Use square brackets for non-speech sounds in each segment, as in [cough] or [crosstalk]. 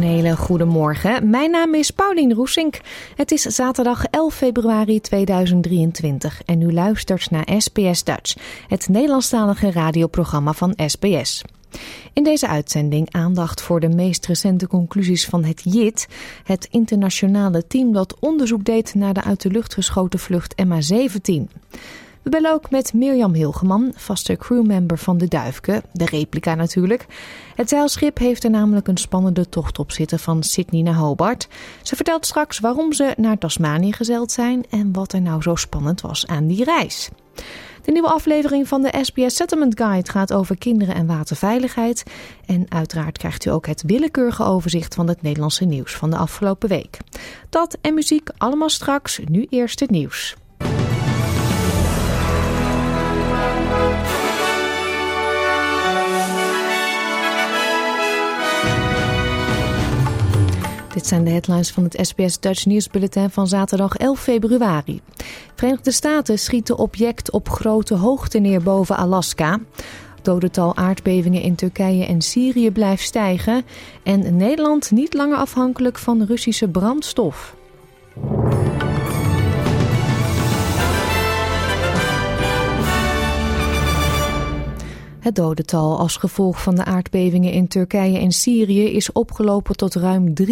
Een hele goede morgen. Mijn naam is Paulien Roesink. Het is zaterdag 11 februari 2023 en u luistert naar SBS Dutch, het Nederlandstalige radioprogramma van SBS. In deze uitzending aandacht voor de meest recente conclusies van het JIT, het internationale team dat onderzoek deed naar de uit de lucht geschoten vlucht MH17. We bellen ook met Mirjam Hilgeman, vaste crewmember van de Duifke, de replica natuurlijk. Het zeilschip heeft er namelijk een spannende tocht op zitten van Sydney naar Hobart. Ze vertelt straks waarom ze naar Tasmanië gezeild zijn en wat er nou zo spannend was aan die reis. De nieuwe aflevering van de SBS Settlement Guide gaat over kinderen en waterveiligheid. En uiteraard krijgt u ook het willekeurige overzicht van het Nederlandse nieuws van de afgelopen week. Dat en muziek allemaal straks, nu eerst het nieuws. Dit zijn de headlines van het SBS Dutch nieuwsbulletin van zaterdag 11 februari. Verenigde Staten schieten object op grote hoogte neer boven Alaska. Dodental aardbevingen in Turkije en Syrië blijft stijgen. En Nederland niet langer afhankelijk van Russische brandstof. Het dodental als gevolg van de aardbevingen in Turkije en Syrië is opgelopen tot ruim 23.000.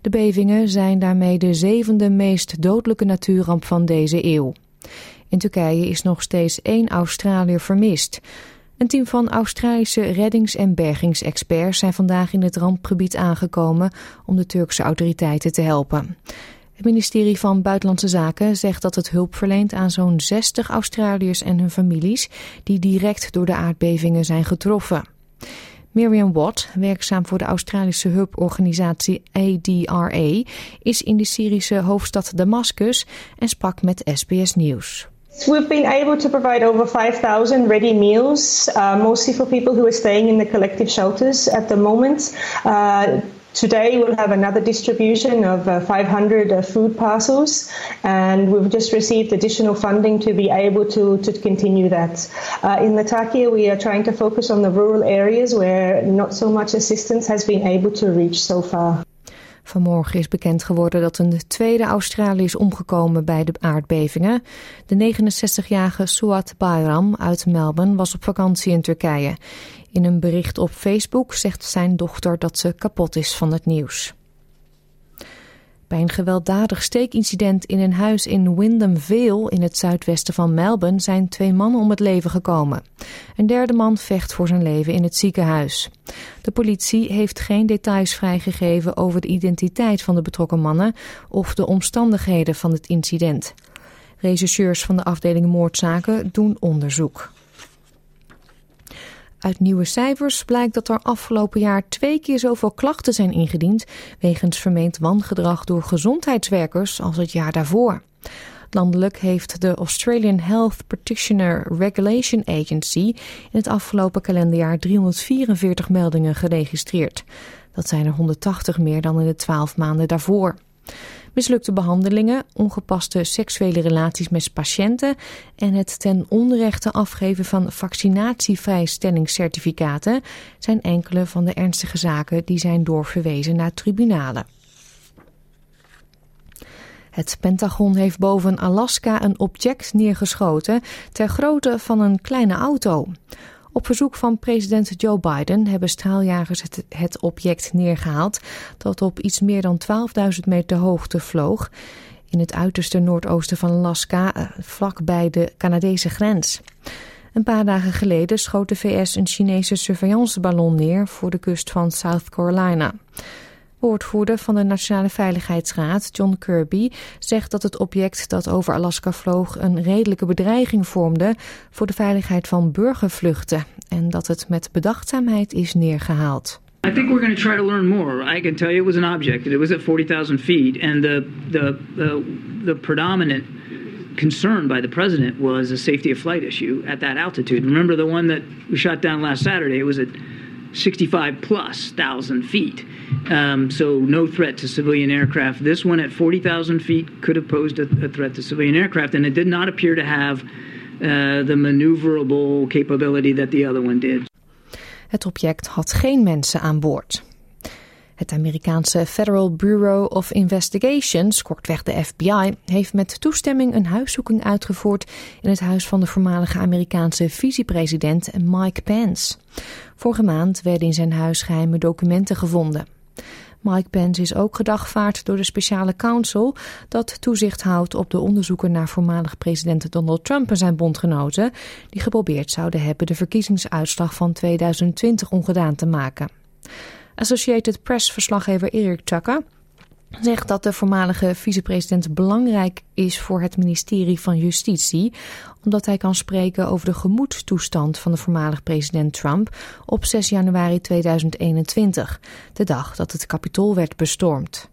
De bevingen zijn daarmee de zevende meest dodelijke natuurramp van deze eeuw. In Turkije is nog steeds één Australiër vermist. Een team van Australische reddings- en bergingsexperts zijn vandaag in het rampgebied aangekomen om de Turkse autoriteiten te helpen. Het ministerie van Buitenlandse Zaken zegt dat het hulp verleent aan zo'n 60 Australiërs en hun families die direct door de aardbevingen zijn getroffen. Miriam Watt, werkzaam voor de Australische hulporganisatie ADRA, is in de Syrische hoofdstad Damascus en sprak met SBS Nieuws. We've been able to provide over 5,000 ready meals, uh, mostly for people who are staying in the collective shelters at the moment. Uh, Today we'll have another distribution of uh, 500 uh, food parcels, and we've just received additional funding to be able to, to continue that. Uh, in Latakia, we are trying to focus on the rural areas where not so much assistance has been able to reach so far. Vanmorgen is bekend geworden dat een tweede Australiër is omgekomen bij de aardbevingen. De 69-jarige Suat Bayram uit Melbourne was op vakantie in Turkije. In een bericht op Facebook zegt zijn dochter dat ze kapot is van het nieuws. Bij een gewelddadig steekincident in een huis in Wyndham Vale in het zuidwesten van Melbourne zijn twee mannen om het leven gekomen. Een derde man vecht voor zijn leven in het ziekenhuis. De politie heeft geen details vrijgegeven over de identiteit van de betrokken mannen of de omstandigheden van het incident. Rechercheurs van de afdeling moordzaken doen onderzoek. Uit nieuwe cijfers blijkt dat er afgelopen jaar twee keer zoveel klachten zijn ingediend wegens vermeend wangedrag door gezondheidswerkers als het jaar daarvoor. Landelijk heeft de Australian Health Practitioner Regulation Agency in het afgelopen kalenderjaar 344 meldingen geregistreerd. Dat zijn er 180 meer dan in de 12 maanden daarvoor. Mislukte behandelingen, ongepaste seksuele relaties met patiënten en het ten onrechte afgeven van vaccinatievrijstellingscertificaten zijn enkele van de ernstige zaken die zijn doorverwezen naar tribunalen. Het Pentagon heeft boven Alaska een object neergeschoten ter grootte van een kleine auto. Op verzoek van president Joe Biden hebben straaljagers het, object neergehaald dat op iets meer dan 12.000 meter hoogte vloog in het uiterste noordoosten van Alaska, eh, vlak bij de Canadese grens. Een paar dagen geleden schoot de VS een Chinese surveillanceballon neer voor de kust van South Carolina. Woordvoerder van de Nationale Veiligheidsraad, John Kirby, zegt dat het object dat over Alaska vloog een redelijke bedreiging vormde voor de veiligheid van burgervluchten en dat het met bedachtzaamheid is neergehaald. I think we're going to try to learn more. I can tell you it was an object. It was at 40,000 feet, and the, the the the predominant concern by the president was a safety of flight issue at that altitude. Remember the one that we shot down last Saturday? It was at 65 plus thousand feet. Um, so no threat to civilian aircraft. This one at 40,000 feet could have posed a, a, threat to civilian aircraft, and it did not appear to have uh, the maneuverable capability that the other one did. Het object had geen mensen aan boord. Het Amerikaanse Federal Bureau of Investigations, kortweg de FBI, heeft met toestemming een huiszoeking uitgevoerd in het huis van de voormalige Amerikaanse vicepresident Mike Pence. Vorige maand werden in zijn huis geheime documenten gevonden. Mike Pence is ook gedagvaard door de speciale counsel dat toezicht houdt op de onderzoeken naar voormalig president Donald Trump en zijn bondgenoten die geprobeerd zouden hebben de verkiezingsuitslag van 2020 ongedaan te maken. Associated Press-verslaggever Eric Tucker zegt dat de voormalige vicepresident belangrijk is voor het ministerie van Justitie, omdat hij kan spreken over de gemoedstoestand van de voormalig president Trump op 6 januari 2021, de dag dat het kapitool werd bestormd.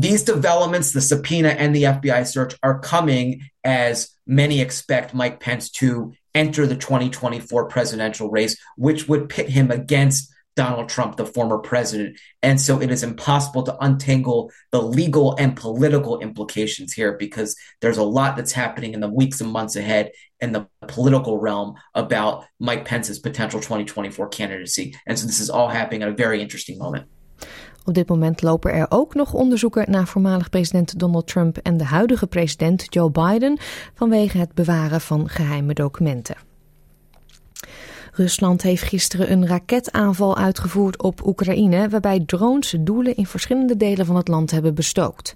These developments, the subpoena and the FBI search, are coming as many expect Mike Pence to enter the 2024 presidential race, which would pit him against Donald Trump, the former president. And so it is impossible to untangle the legal and political implications here because there's a lot that's happening in the weeks and months ahead in the political realm about Mike Pence's potential 2024 candidacy. And so this is all happening at a very interesting moment. Op dit moment lopen er ook nog onderzoeken naar voormalig president Donald Trump en de huidige president Joe Biden vanwege het bewaren van geheime documenten. Rusland heeft gisteren een raketaanval uitgevoerd op Oekraïne, waarbij drones doelen in verschillende delen van het land hebben bestookt.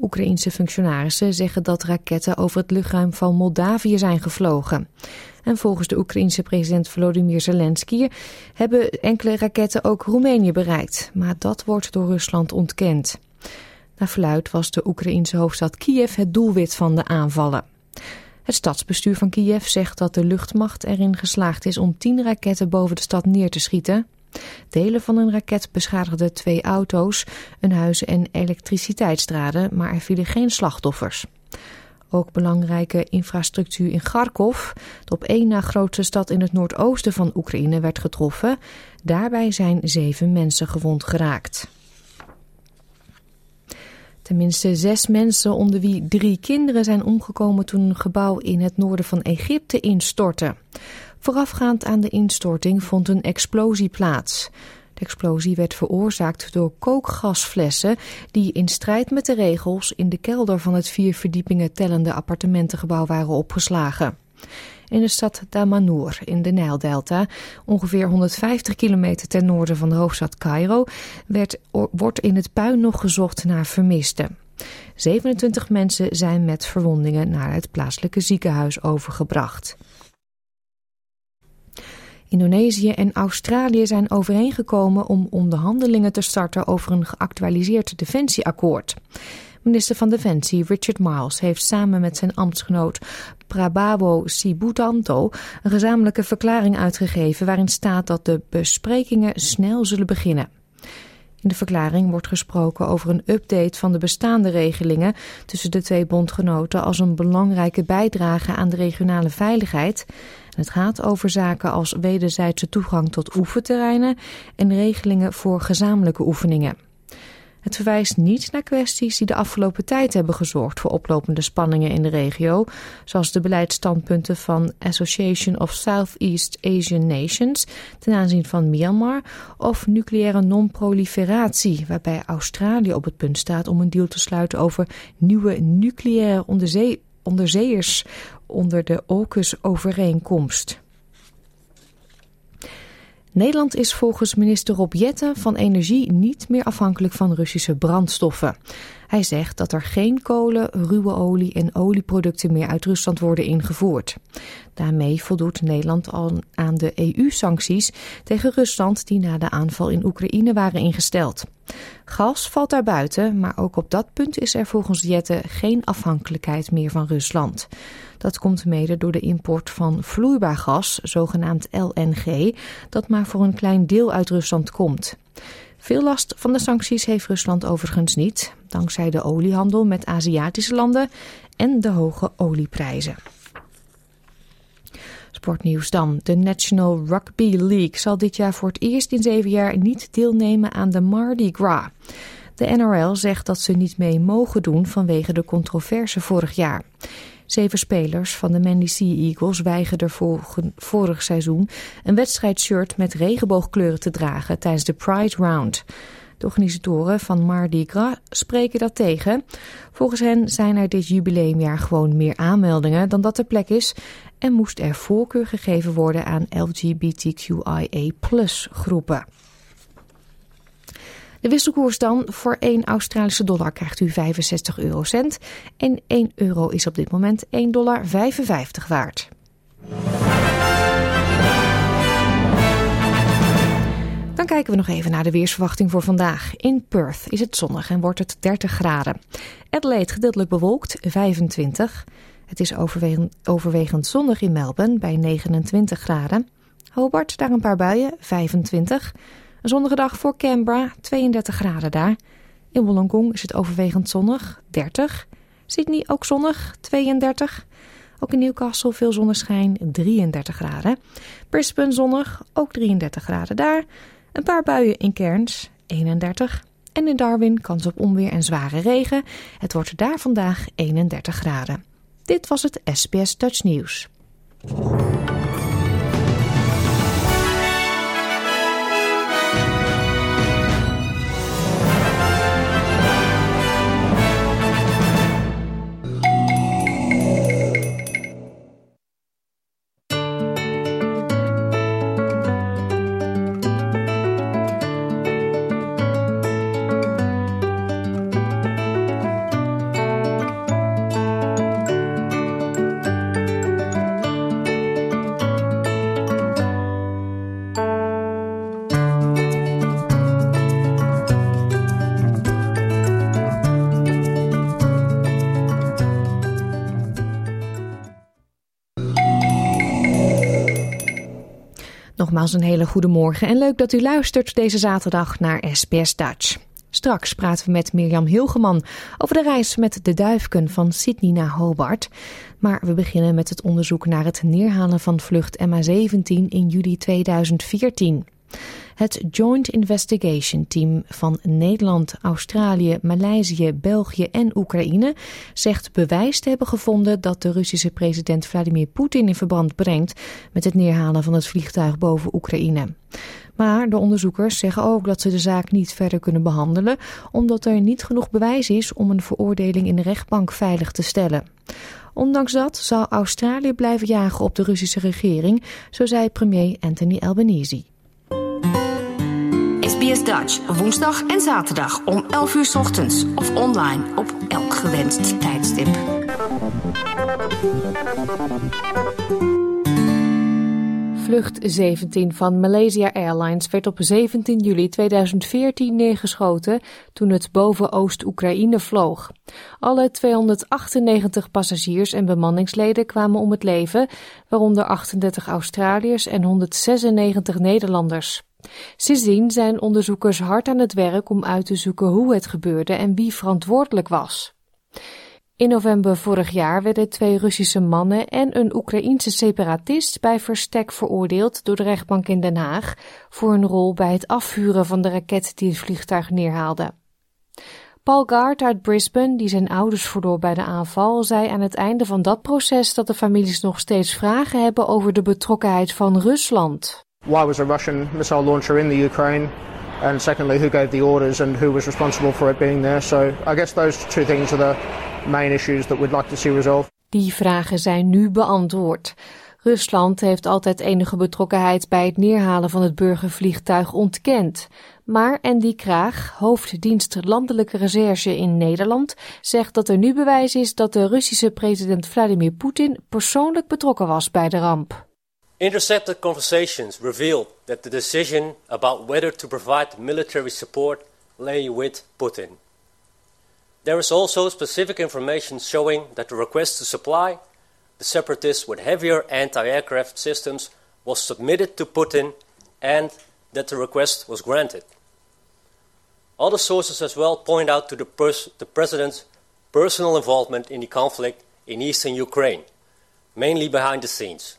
Oekraïense functionarissen zeggen dat raketten over het luchtruim van Moldavië zijn gevlogen. En volgens de Oekraïense president Volodymyr Zelensky hebben enkele raketten ook Roemenië bereikt. Maar dat wordt door Rusland ontkend. Naar verluid was de Oekraïense hoofdstad Kiev het doelwit van de aanvallen. Het stadsbestuur van Kiev zegt dat de luchtmacht erin geslaagd is om tien raketten boven de stad neer te schieten. Delen van een raket beschadigden twee auto's, een huis en elektriciteitsdraden, maar er vielen geen slachtoffers. Ook belangrijke infrastructuur in Kharkov, de op één na grootste stad in het noordoosten van Oekraïne, werd getroffen. Daarbij zijn zeven mensen gewond geraakt. Tenminste zes mensen, onder wie drie kinderen, zijn omgekomen toen een gebouw in het noorden van Egypte instortte. Voorafgaand aan de instorting vond een explosie plaats. De explosie werd veroorzaakt door kookgasflessen die in strijd met de regels in de kelder van het vier verdiepingen tellende appartementengebouw waren opgeslagen. In de stad Damanhur in de Nijldelta, ongeveer 150 kilometer ten noorden van de hoofdstad Cairo, werd, wordt in het puin nog gezocht naar vermisten. 27 mensen zijn met verwondingen naar het plaatselijke ziekenhuis overgebracht. Indonesië en Australië zijn overeengekomen om onderhandelingen te starten over een geactualiseerd defensieakkoord. Minister van Defensie Richard Miles heeft samen met zijn ambtsgenoot Prabowo Sibutanto een gezamenlijke verklaring uitgegeven waarin staat dat de besprekingen snel zullen beginnen. In de verklaring wordt gesproken over een update van de bestaande regelingen tussen de twee bondgenoten als een belangrijke bijdrage aan de regionale veiligheid. het gaat over zaken als wederzijdse toegang tot oefenterreinen en regelingen voor gezamenlijke oefeningen. Het verwijst niet naar kwesties die de afgelopen tijd hebben gezorgd voor oplopende spanningen in de regio, zoals de beleidsstandpunten van Association of Southeast Asian Nations ten aanzien van Myanmar of nucleaire non-proliferatie, waarbij Australië op het punt staat om een deal te sluiten over nieuwe nucleaire onderzee onderzeeërs onder de AUKUS-overeenkomst. Nederland is volgens minister Rob Jetten van Energie niet meer afhankelijk van Russische brandstoffen. Hij zegt dat er geen kolen, ruwe olie en olieproducten meer uit Rusland worden ingevoerd. Daarmee voldoet Nederland al aan de EU-sancties tegen Rusland die na de aanval in Oekraïne waren ingesteld. Gas valt daar buiten, maar ook op dat punt is er volgens Jette geen afhankelijkheid meer van Rusland. Dat komt mede door de import van vloeibaar gas, zogenaamd LNG, dat maar voor een klein deel uit Rusland komt. Veel last van de sancties heeft Rusland overigens niet, dankzij de oliehandel met Aziatische landen en de hoge olieprijzen. Sportnieuws dan. De National Rugby League zal dit jaar voor het eerst in zeven jaar niet deelnemen aan de Mardi Gras. De NRL zegt dat ze niet mee mogen doen vanwege de controverse vorig jaar. Zeven spelers van de Manly Sea Eagles weigerden vorig seizoen een wedstrijdshirt met regenboogkleuren te dragen tijdens de Pride Round. De organisatoren van Mardi Gras spreken dat tegen. Volgens hen zijn er dit jubileumjaar gewoon meer aanmeldingen dan dat er plek is en moest er voorkeur gegeven worden aan LGBTQIA groepen. De wisselkoers dan voor 1 Australische dollar krijgt u 65 eurocent en 1 euro is op dit moment 1,55 dollar waard. Dan kijken we nog even naar de weersverwachting voor vandaag. In Perth is het zonnig en wordt het 30 graden. Adelaide gedeeltelijk bewolkt 25. Het is overwegend, overwegend zonnig in Melbourne bij 29 graden. Hobart daar een paar buien 25. Een zonnige dag voor Canberra, 32 graden daar. In Wollongong is het overwegend zonnig, 30. Sydney ook zonnig, 32. Ook in Newcastle veel zonneschijn, 33 graden. Brisbane zonnig, ook 33 graden daar. Een paar buien in Cairns, 31. En in Darwin kans op onweer en zware regen. Het wordt daar vandaag 31 graden. Dit was het SBS Dutch News. Nogmaals een hele goede morgen en leuk dat u luistert deze zaterdag naar SBS Dutch. Straks praten we met Mirjam Hilgeman over de reis met de duifken van Sydney naar Hobart. Maar we beginnen met het onderzoek naar het neerhalen van vlucht MH17 in juli 2014. Het Joint Investigation Team van Nederland, Australië, Maleisië, België en Oekraïne zegt bewijs te hebben gevonden dat de Russische president Vladimir Poetin in verband brengt met het neerhalen van het vliegtuig boven Oekraïne. Maar de onderzoekers zeggen ook dat ze de zaak niet verder kunnen behandelen, omdat er niet genoeg bewijs is om een veroordeling in de rechtbank veilig te stellen. Ondanks dat zal Australië blijven jagen op de Russische regering, zo zei premier Anthony Albanese. SBS Dutch, woensdag en zaterdag om 11 uur ochtends of online op elk gewenst tijdstip. Vlucht 17 van Malaysia Airlines werd op 17 juli 2014 neergeschoten toen het boven Oost-Oekraïne vloog. Alle 298 passagiers en bemanningsleden kwamen om het leven, waaronder 38 Australiërs en 196 Nederlanders. Sindsdien zijn onderzoekers hard aan het werk om uit te zoeken hoe het gebeurde en wie verantwoordelijk was. In november vorig jaar werden twee Russische mannen en een Oekraïense separatist bij verstek veroordeeld door de rechtbank in Den Haag voor een rol bij het afvuren van de raket die het vliegtuig neerhaalde. Paul Gard uit Brisbane, die zijn ouders verloor bij de aanval, zei aan het einde van dat proces dat de families nog steeds vragen hebben over de betrokkenheid van Rusland. Why was a Russian missile launcher in the Ukraine? And secondly, who gave the orders and who was responsible for it being there? So I guess those two things are the main issues that we'd like to see resolved. Die vragen zijn nu beantwoord. Rusland heeft altijd enige betrokkenheid bij het neerhalen van het burgervliegtuig ontkend. Maar Andy Kraag, hoofddienst Landelijke Recherche in Nederland, zegt dat er nu bewijs is dat de Russische president Vladimir Poetin persoonlijk betrokken was bij de ramp. Intercepted conversations revealed that the decision about whether to provide military support lay with Putin. There is also specific information showing that the request to supply the separatists with heavier anti-aircraft systems was submitted to Putin and that the request was granted. Other sources as well point out to the, pers- the president's personal involvement in the conflict in eastern Ukraine, mainly behind the scenes.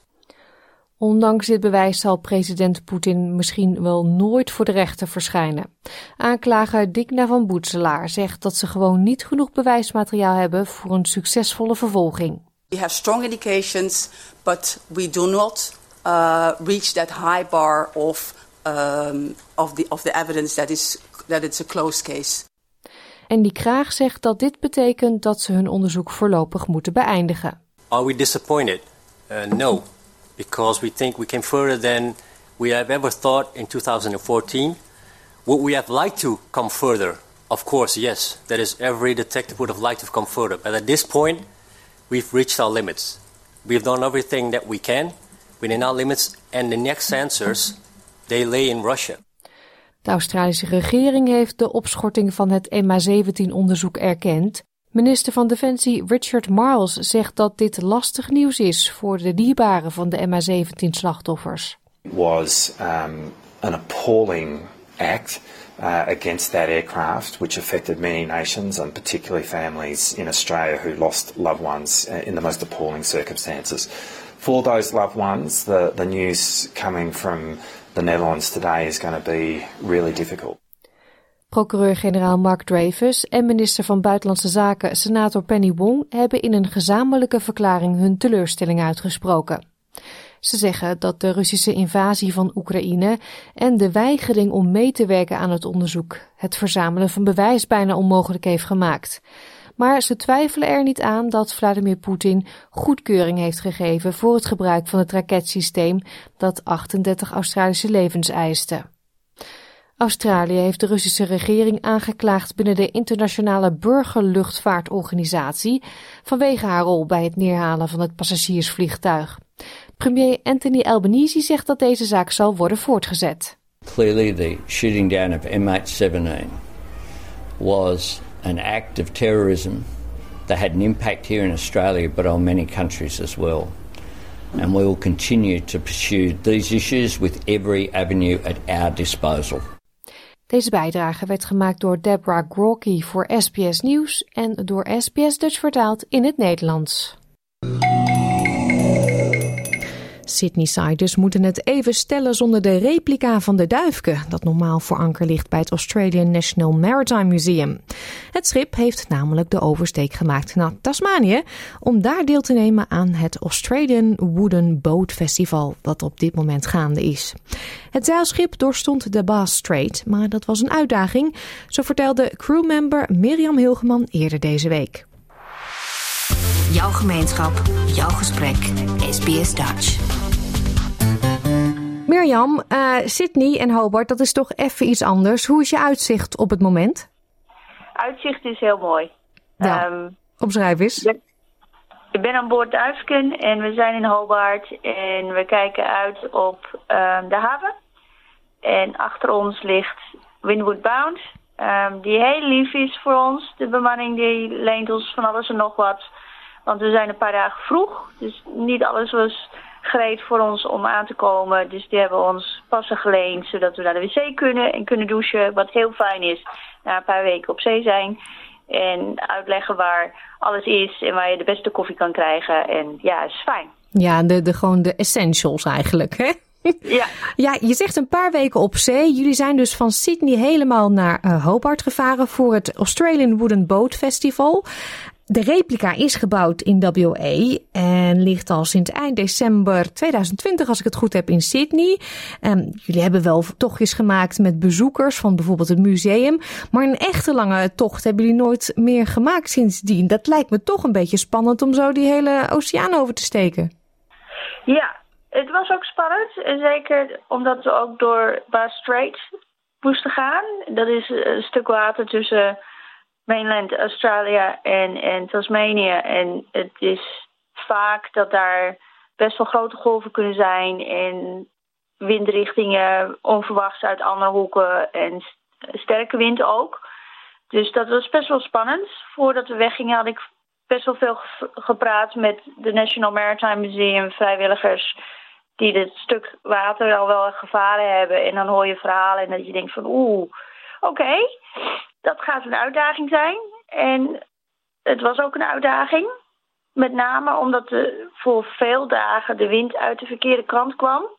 Ondanks dit bewijs zal president Poetin misschien wel nooit voor de rechter verschijnen. Aanklager Digna van Boetselaar zegt dat ze gewoon niet genoeg bewijsmateriaal hebben voor een succesvolle vervolging. We have strong indications, but we do not uh, reach that high bar of, um, of, the, of the evidence that, is, that it's a closed case. En die Kraag zegt dat dit betekent dat ze hun onderzoek voorlopig moeten beëindigen. Are we disappointed? Uh, no, because we think we came further than we have ever thought in 2014. Would we have liked to come further? Of course, yes. That is, every detective would have liked to come further. But at this point, we've reached our limits. We've done everything that we can within our limits, and the next answers, they lay in Russia. De Australische regering heeft de opschorting van het MH17-onderzoek erkend. Minister van Defensie Richard Marles zegt dat dit lastig nieuws is voor de dierbaren van de MH17-slachtoffers. was um, an appalling act uh, against that aircraft, which affected many nations and particularly families in Australia who lost loved ones uh, in the most appalling circumstances. For those loved ones, the, the news coming from the Netherlands today is going to be really difficult. Procureur-generaal Mark Dreyfus en minister van Buitenlandse Zaken senator Penny Wong hebben in een gezamenlijke verklaring hun teleurstelling uitgesproken. Ze zeggen dat de Russische invasie van Oekraïne en de weigering om mee te werken aan het onderzoek het verzamelen van bewijs bijna onmogelijk heeft gemaakt. Maar ze twijfelen er niet aan dat Vladimir Poetin goedkeuring heeft gegeven voor het gebruik van het raketsysteem dat 38 Australische levens eiste. Australië heeft de Russische regering aangeklaagd binnen de internationale burgerluchtvaartorganisatie vanwege haar rol bij het neerhalen van het passagiersvliegtuig. Premier Anthony Albanese zegt dat deze zaak zal worden voortgezet. Clearly, the shooting down of MH17 was an act of terrorism that had an impact here in Australia, but on many countries as well. And we will continue to pursue these issues with every avenue at our disposal. Deze bijdrage werd gemaakt door Deborah Grocki voor SBS Nieuws en door SBS Dutch vertaald in het Nederlands. Sydney-siders moeten het even stellen zonder de replica van de Duifke, dat normaal voor anker ligt bij het Australian National Maritime Museum. Het schip heeft namelijk de oversteek gemaakt naar Tasmanië om daar deel te nemen aan het Australian Wooden Boat Festival, dat op dit moment gaande is. Het zeilschip doorstond de Bass Strait, maar dat was een uitdaging, zo vertelde crewmember Mirjam Hilgeman eerder deze week. Jouw gemeenschap, jouw gesprek, SBS Dutch. Mirjam, uh, Sydney en Hobart, dat is toch even iets anders. Hoe is je uitzicht op het moment? Uitzicht is heel mooi. Ja, um, omschrijf eens. Ik ben aan boord Duifken en we zijn in Hobart en we kijken uit op um, de haven. En achter ons ligt Windward Bound, um, die heel lief is voor ons. De bemanning die leent ons van alles en nog wat. Want we zijn een paar dagen vroeg, dus niet alles was gereed voor ons om aan te komen. Dus die hebben ons passen geleend, zodat we naar de wc kunnen en kunnen douchen. Wat heel fijn is na een paar weken op zee zijn. En uitleggen waar alles is en waar je de beste koffie kan krijgen. En ja, is fijn. Ja, de, de, gewoon de essentials eigenlijk, hè? [laughs] Ja. ja, je zegt een paar weken op zee. Jullie zijn dus van Sydney helemaal naar uh, Hobart gevaren voor het Australian Wooden Boat Festival. De replica is gebouwd in WA en ligt al sinds eind december 2020, als ik het goed heb, in Sydney. Um, jullie hebben wel tochtjes gemaakt met bezoekers van bijvoorbeeld het museum. Maar een echte lange tocht hebben jullie nooit meer gemaakt sindsdien. Dat lijkt me toch een beetje spannend om zo die hele oceaan over te steken. Ja, Het was ook spannend. En zeker omdat we ook door Bass Strait moesten gaan. Dat is een stuk water tussen mainland Australia en, en Tasmanië. En het is vaak dat daar best wel grote golven kunnen zijn. En windrichtingen onverwachts uit andere hoeken. En sterke wind ook. Dus dat was best wel spannend. Voordat we weggingen had ik best wel veel gepraat met de National Maritime Museum vrijwilligers die dit stuk water al wel gevaren hebben. En dan hoor je verhalen en dat je denkt van oeh, oké, dat gaat een uitdaging zijn. En het was ook een uitdaging. Met name omdat er voor veel dagen de wind uit de verkeerde kant kwam.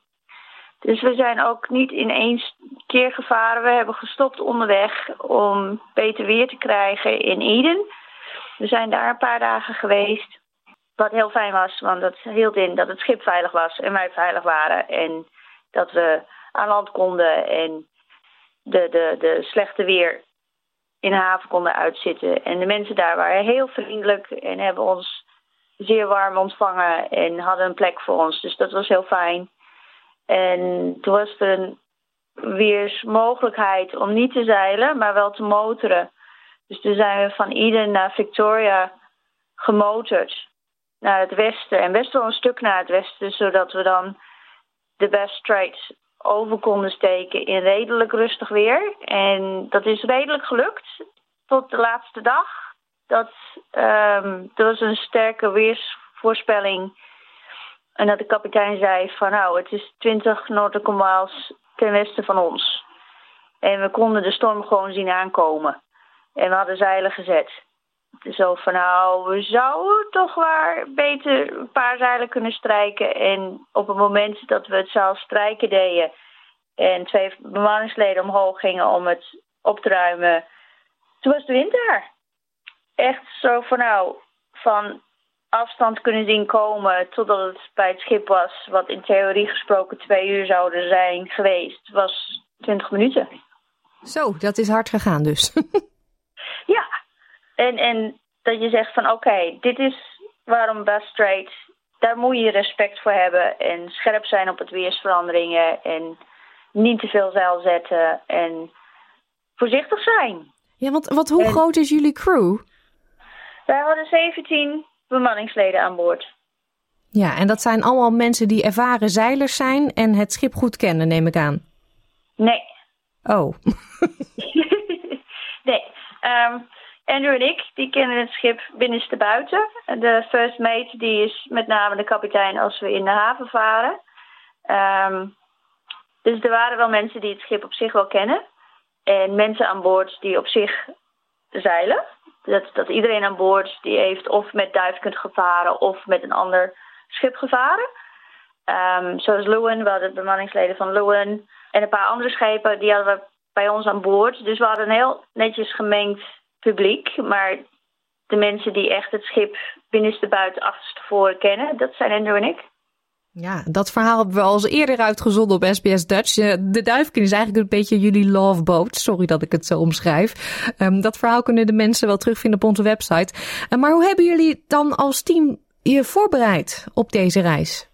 Dus we zijn ook niet in één keer gevaren. We hebben gestopt onderweg om beter weer te krijgen in Eden. We zijn daar een paar dagen geweest. Wat heel fijn was, want dat hield in dat het schip veilig was en wij veilig waren. En dat we aan land konden en de, de, de slechte weer in de haven konden uitzitten. En de mensen daar waren heel vriendelijk en hebben ons zeer warm ontvangen en hadden een plek voor ons. Dus dat was heel fijn. En toen was er een weersmogelijkheid om niet te zeilen, maar wel te motoren. Dus toen zijn we van Eden naar Victoria gemotord naar het westen. En best wel een stuk naar het westen, zodat we dan de Best Straits over konden steken in redelijk rustig weer. En dat is redelijk gelukt tot de laatste dag. Dat, um, er was een sterke weersvoorspelling. En dat de kapitein zei van nou, het is 20 nautical miles ten westen van ons. En we konden de storm gewoon zien aankomen. En we hadden zeilen gezet. Zo van nou, we zouden toch waar beter een paar zeilen kunnen strijken. En op het moment dat we het zelf strijken deden en twee bemanningsleden omhoog gingen om het op te ruimen, toen was de wind daar. Echt zo van nou, van afstand kunnen zien komen totdat het bij het schip was, wat in theorie gesproken twee uur zouden zijn geweest, was 20 minuten. Zo, dat is hard gegaan dus. [laughs] ja, en, en dat je zegt van oké, dit is waarom Bass Strait, daar moet je respect voor hebben en scherp zijn op het weersveranderingen en niet te veel zeil zetten en voorzichtig zijn. Ja, want wat, hoe groot is jullie crew? Wij hadden 17 bemanningsleden aan boord. Ja, en dat zijn allemaal mensen die ervaren zeilers zijn en het schip goed kennen, neem ik aan. Nee. Oh. [laughs] nee. Um, Andrew en ik, die kennen het schip binnenste buiten. De first mate, die is met name de kapitein als we in de haven varen. Um, dus er waren wel mensen die het schip op zich wel kennen. En mensen aan boord die op zich zeilen. Dat, dat iedereen aan boord die heeft of met duifkund gevaren of met een ander schip gevaren. Um, zoals Lewin, we hadden bemanningsleden van Lewin. En een paar andere schepen, die hadden we bij ons aan boord. Dus we hadden een heel netjes gemengd publiek. Maar de mensen die echt het schip binnenste buiten achterstevoren kennen, dat zijn Andrew en ik. Ja, dat verhaal hebben we al eens eerder uitgezonden op SBS Dutch. De Duifkin is eigenlijk een beetje jullie love boat. Sorry dat ik het zo omschrijf. Um, dat verhaal kunnen de mensen wel terugvinden op onze website. Uh, maar hoe hebben jullie dan als team je voorbereid op deze reis?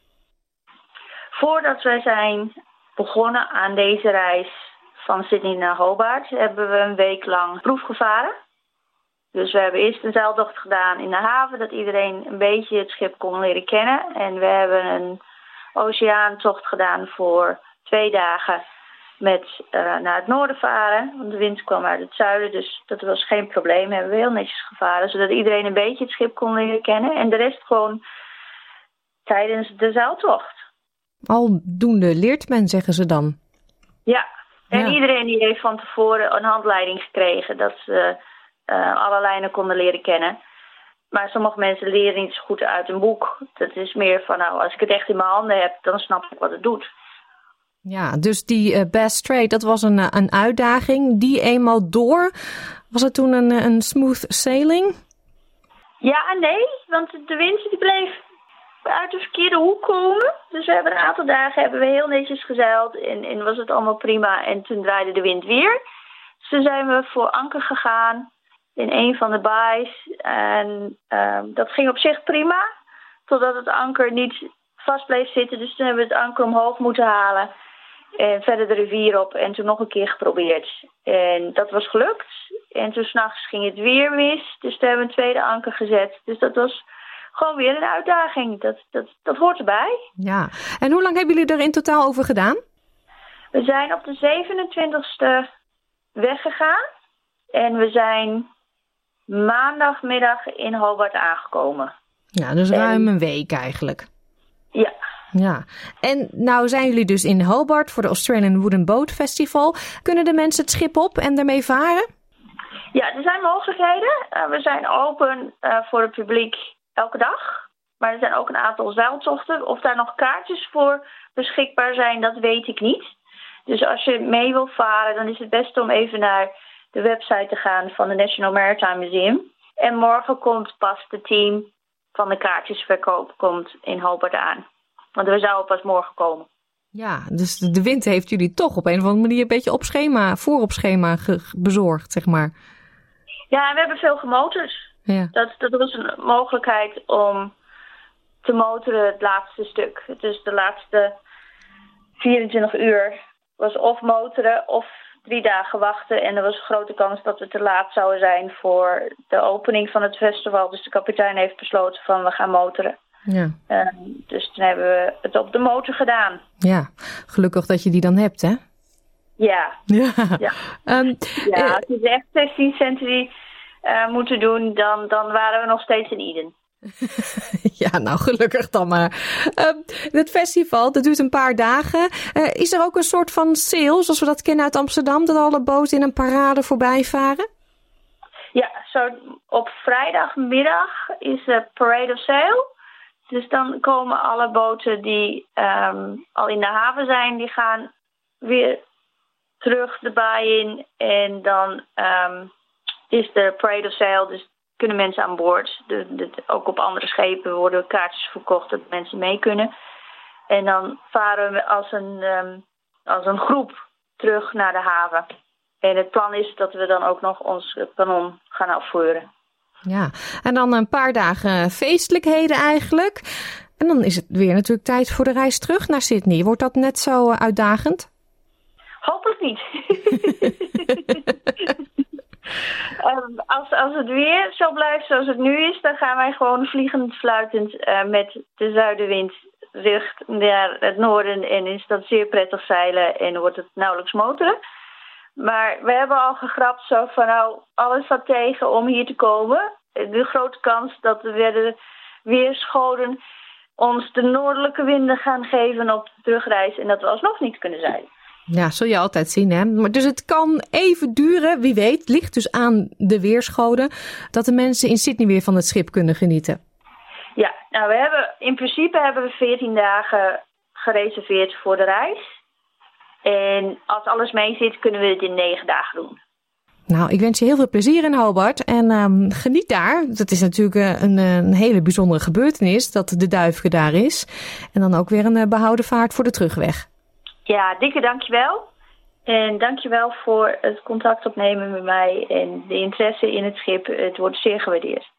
Voordat wij zijn begonnen aan deze reis van Sydney naar Hobart, hebben we een week lang proef gevaren. Dus we hebben eerst een zeiltocht gedaan in de haven, dat iedereen een beetje het schip kon leren kennen. En we hebben een oceaantocht gedaan voor twee dagen met uh, naar het noorden varen. Want de wind kwam uit het zuiden, dus dat was geen probleem. We hebben heel netjes gevaren, zodat iedereen een beetje het schip kon leren kennen. En de rest gewoon tijdens de zeiltocht. Aldoende leert men, zeggen ze dan. Ja, en iedereen die heeft van tevoren een handleiding gekregen. Dat ze uh, alle lijnen konden leren kennen. Maar sommige mensen leren niet zo goed uit een boek. Dat is meer van, nou, als ik het echt in mijn handen heb, dan snap ik wat het doet. Ja, dus die uh, Best Trade, dat was een, een uitdaging. Die eenmaal door, was het toen een, een smooth sailing? Ja en nee, want de wind die bleef uit de verkeerde hoek komen. Dus we hebben een aantal dagen hebben we heel netjes gezeild en, en was het allemaal prima. En toen draaide de wind weer. Dus toen zijn we voor anker gegaan in een van de baais. En uh, dat ging op zich prima, totdat het anker niet vast bleef zitten. Dus toen hebben we het anker omhoog moeten halen. En verder de rivier op en toen nog een keer geprobeerd. En dat was gelukt. En toen s'nachts ging het weer mis. Dus toen hebben we een tweede anker gezet. Dus dat was gewoon weer een uitdaging. Dat, dat, dat hoort erbij. Ja. En hoe lang hebben jullie er in totaal over gedaan? We zijn op de 27e weggegaan. En we zijn maandagmiddag in Hobart aangekomen. Ja, dus ruim een week eigenlijk. Ja. Ja, en nou zijn jullie dus in Hobart voor de Australian Wooden Boat Festival. Kunnen de mensen het schip op en daarmee varen? Ja, er zijn mogelijkheden. Uh, we zijn open uh, voor het publiek elke dag. Maar er zijn ook een aantal zeiltochten. Of daar nog kaartjes voor beschikbaar zijn, dat weet ik niet. Dus als je mee wil varen, dan is het best om even naar de website te gaan van het National Maritime Museum. En morgen komt pas het team van de kaartjesverkoop komt in Hobart aan. Want we zouden pas morgen komen. Ja, dus de wind heeft jullie toch op een of andere manier een beetje op schema, voor op schema bezorgd, zeg maar. Ja, we hebben veel gemotord. Ja. Dat, dat was een mogelijkheid om te motoren het laatste stuk. Dus de laatste 24 uur was of motoren of drie dagen wachten. En er was een grote kans dat we te laat zouden zijn voor de opening van het festival. Dus de kapitein heeft besloten van we gaan motoren. Ja. Uh, dus toen hebben we het op de motor gedaan. Ja, gelukkig dat je die dan hebt, hè? Ja. Ja. Ja, um, ja als je echt 16 century uh, moeten doen, dan, dan waren we nog steeds in Eden. [laughs] ja, nou gelukkig dan maar. Uh, het festival, dat duurt een paar dagen. Uh, is er ook een soort van sale, zoals we dat kennen uit Amsterdam, dat alle boten in een parade voorbij varen? Ja, zo op vrijdagmiddag is de Parade of Sale. Dus dan komen alle boten die um, al in de haven zijn, die gaan weer terug de baai in. En dan um, is de Parade of Sale, dus kunnen mensen aan boord. De, de, ook op andere schepen worden kaartjes verkocht dat mensen mee kunnen. En dan varen we als een, um, als een groep terug naar de haven. En het plan is dat we dan ook nog ons kanon gaan afvoeren. Ja, en dan een paar dagen feestelijkheden eigenlijk. En dan is het weer natuurlijk tijd voor de reis terug naar Sydney. Wordt dat net zo uitdagend? Hopelijk niet. [laughs] um, als, als het weer zo blijft zoals het nu is, dan gaan wij gewoon vliegend fluitend uh, met de zuidenwind richt naar het noorden. En is dat zeer prettig zeilen en wordt het nauwelijks motoren. Maar we hebben al gegrapt zo van nou, alles wat tegen om hier te komen. De grote kans dat we weer weerscholen ons de noordelijke winden gaan geven op de terugreis. En dat we alsnog niet kunnen zijn. Ja, zul je altijd zien, hè? Maar dus het kan even duren, wie weet, ligt dus aan de weerscholen, dat de mensen in Sydney weer van het schip kunnen genieten. Ja, nou, we hebben in principe hebben we 14 dagen gereserveerd voor de reis. En als alles mee zit, kunnen we het in negen dagen doen. Nou, ik wens je heel veel plezier in Hobart en um, geniet daar. Dat is natuurlijk een, een, hele bijzondere gebeurtenis dat de duifke daar is. En dan ook weer een behouden vaart voor de terugweg. Ja, dikke dankjewel. En dankjewel voor het contact opnemen met mij en de interesse in het schip. Het wordt zeer gewaardeerd.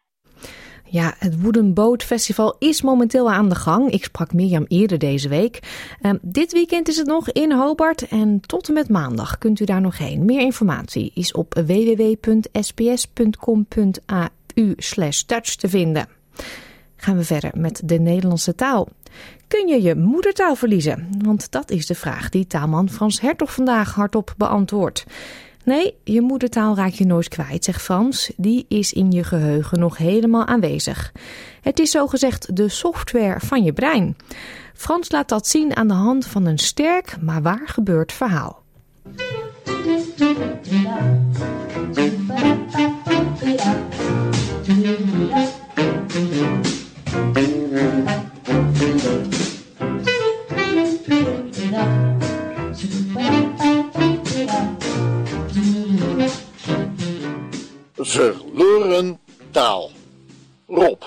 Ja, het Wooden Boat Festival is momenteel aan de gang. Ik sprak Mirjam eerder deze week. Um, dit weekend is het nog in Hobart en tot en met maandag kunt u daar nog heen. Meer informatie is op www.sps.com.au Dutch te vinden. Gaan we verder met de Nederlandse taal. Kun je je moedertaal verliezen? Want dat is de vraag die taalman Frans Hertog vandaag hardop beantwoordt. Nee, je moedertaal raak je nooit kwijt, zegt Frans. Die is in je geheugen nog helemaal aanwezig. Het is zogezegd de software van je brein. Frans laat dat zien aan de hand van een sterk, maar waar gebeurd verhaal. Verloren taal. Rob.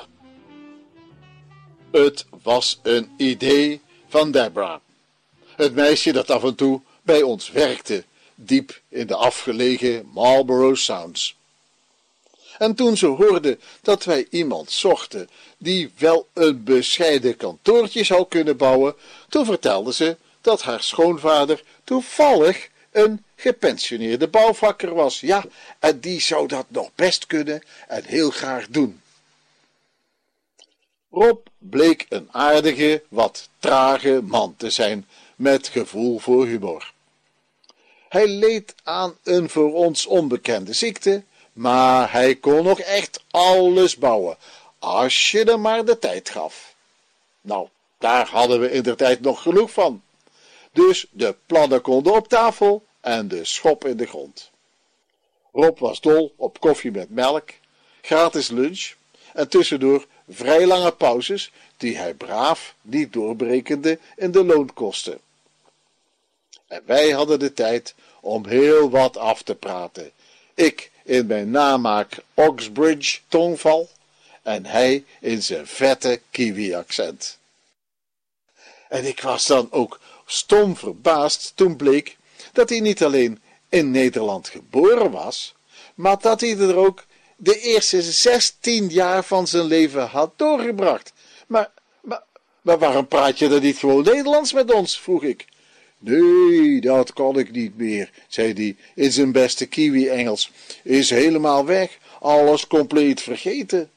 Het was een idee van Debra. Het meisje dat af en toe bij ons werkte, diep in de afgelegen Marlborough Sounds. En toen ze hoorde dat wij iemand zochten die wel een bescheiden kantoortje zou kunnen bouwen, toen vertelde ze dat haar schoonvader toevallig een gepensioneerde bouwvakker was. Ja, en die zou dat nog best kunnen en heel graag doen. Rob bleek een aardige, wat trage man te zijn, met gevoel voor humor. Hij leed aan een voor ons onbekende ziekte, maar hij kon nog echt alles bouwen, als je er maar de tijd gaf. Nou, daar hadden we in de tijd nog genoeg van. Dus de plannen konden op tafel en de schop in de grond. Rob was dol op koffie met melk, gratis lunch en tussendoor vrij lange pauzes die hij braaf niet doorbrekende in de loonkosten. En wij hadden de tijd om heel wat af te praten. Ik in mijn namaak Oxbridge tongval en hij in zijn vette kiwi-accent. En ik was dan ook stom verbaasd toen bleek dat hij niet alleen in Nederland geboren was, maar dat hij er ook de eerste zestien jaar van zijn leven had doorgebracht. Maar, maar, maar waarom praat je dan niet gewoon Nederlands met ons? vroeg ik. Nee, dat kan ik niet meer, zei hij in zijn beste kiwi-Engels. Is helemaal weg, alles compleet vergeten.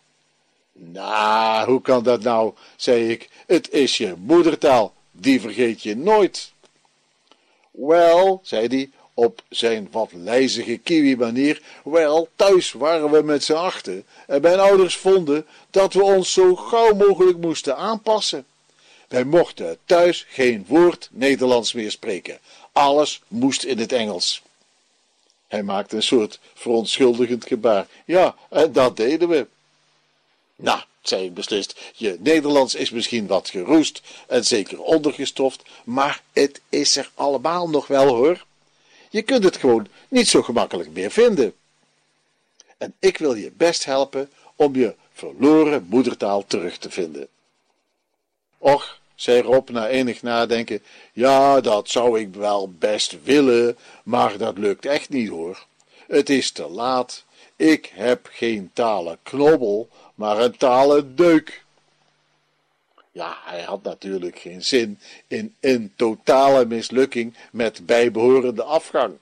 Nou, hoe kan dat nou, zei ik. Het is je moedertaal, die vergeet je nooit. Wel, zei hij op zijn wat lijzige kiwi-manier, wel, thuis waren we met z'n achten en mijn ouders vonden dat we ons zo gauw mogelijk moesten aanpassen. Wij mochten thuis geen woord Nederlands meer spreken. Alles moest in het Engels. Hij maakte een soort verontschuldigend gebaar. Ja, en dat deden we. Nou, zei ik beslist, je Nederlands is misschien wat geroest en zeker ondergestoft, maar het is er allemaal nog wel hoor. Je kunt het gewoon niet zo gemakkelijk meer vinden. En ik wil je best helpen om je verloren moedertaal terug te vinden. Och, zei Rob na enig nadenken, ja, dat zou ik wel best willen, maar dat lukt echt niet hoor. Het is te laat. Ik heb geen talen knobbel, maar een talen deuk. Ja, hij had natuurlijk geen zin in een totale mislukking met bijbehorende afgang.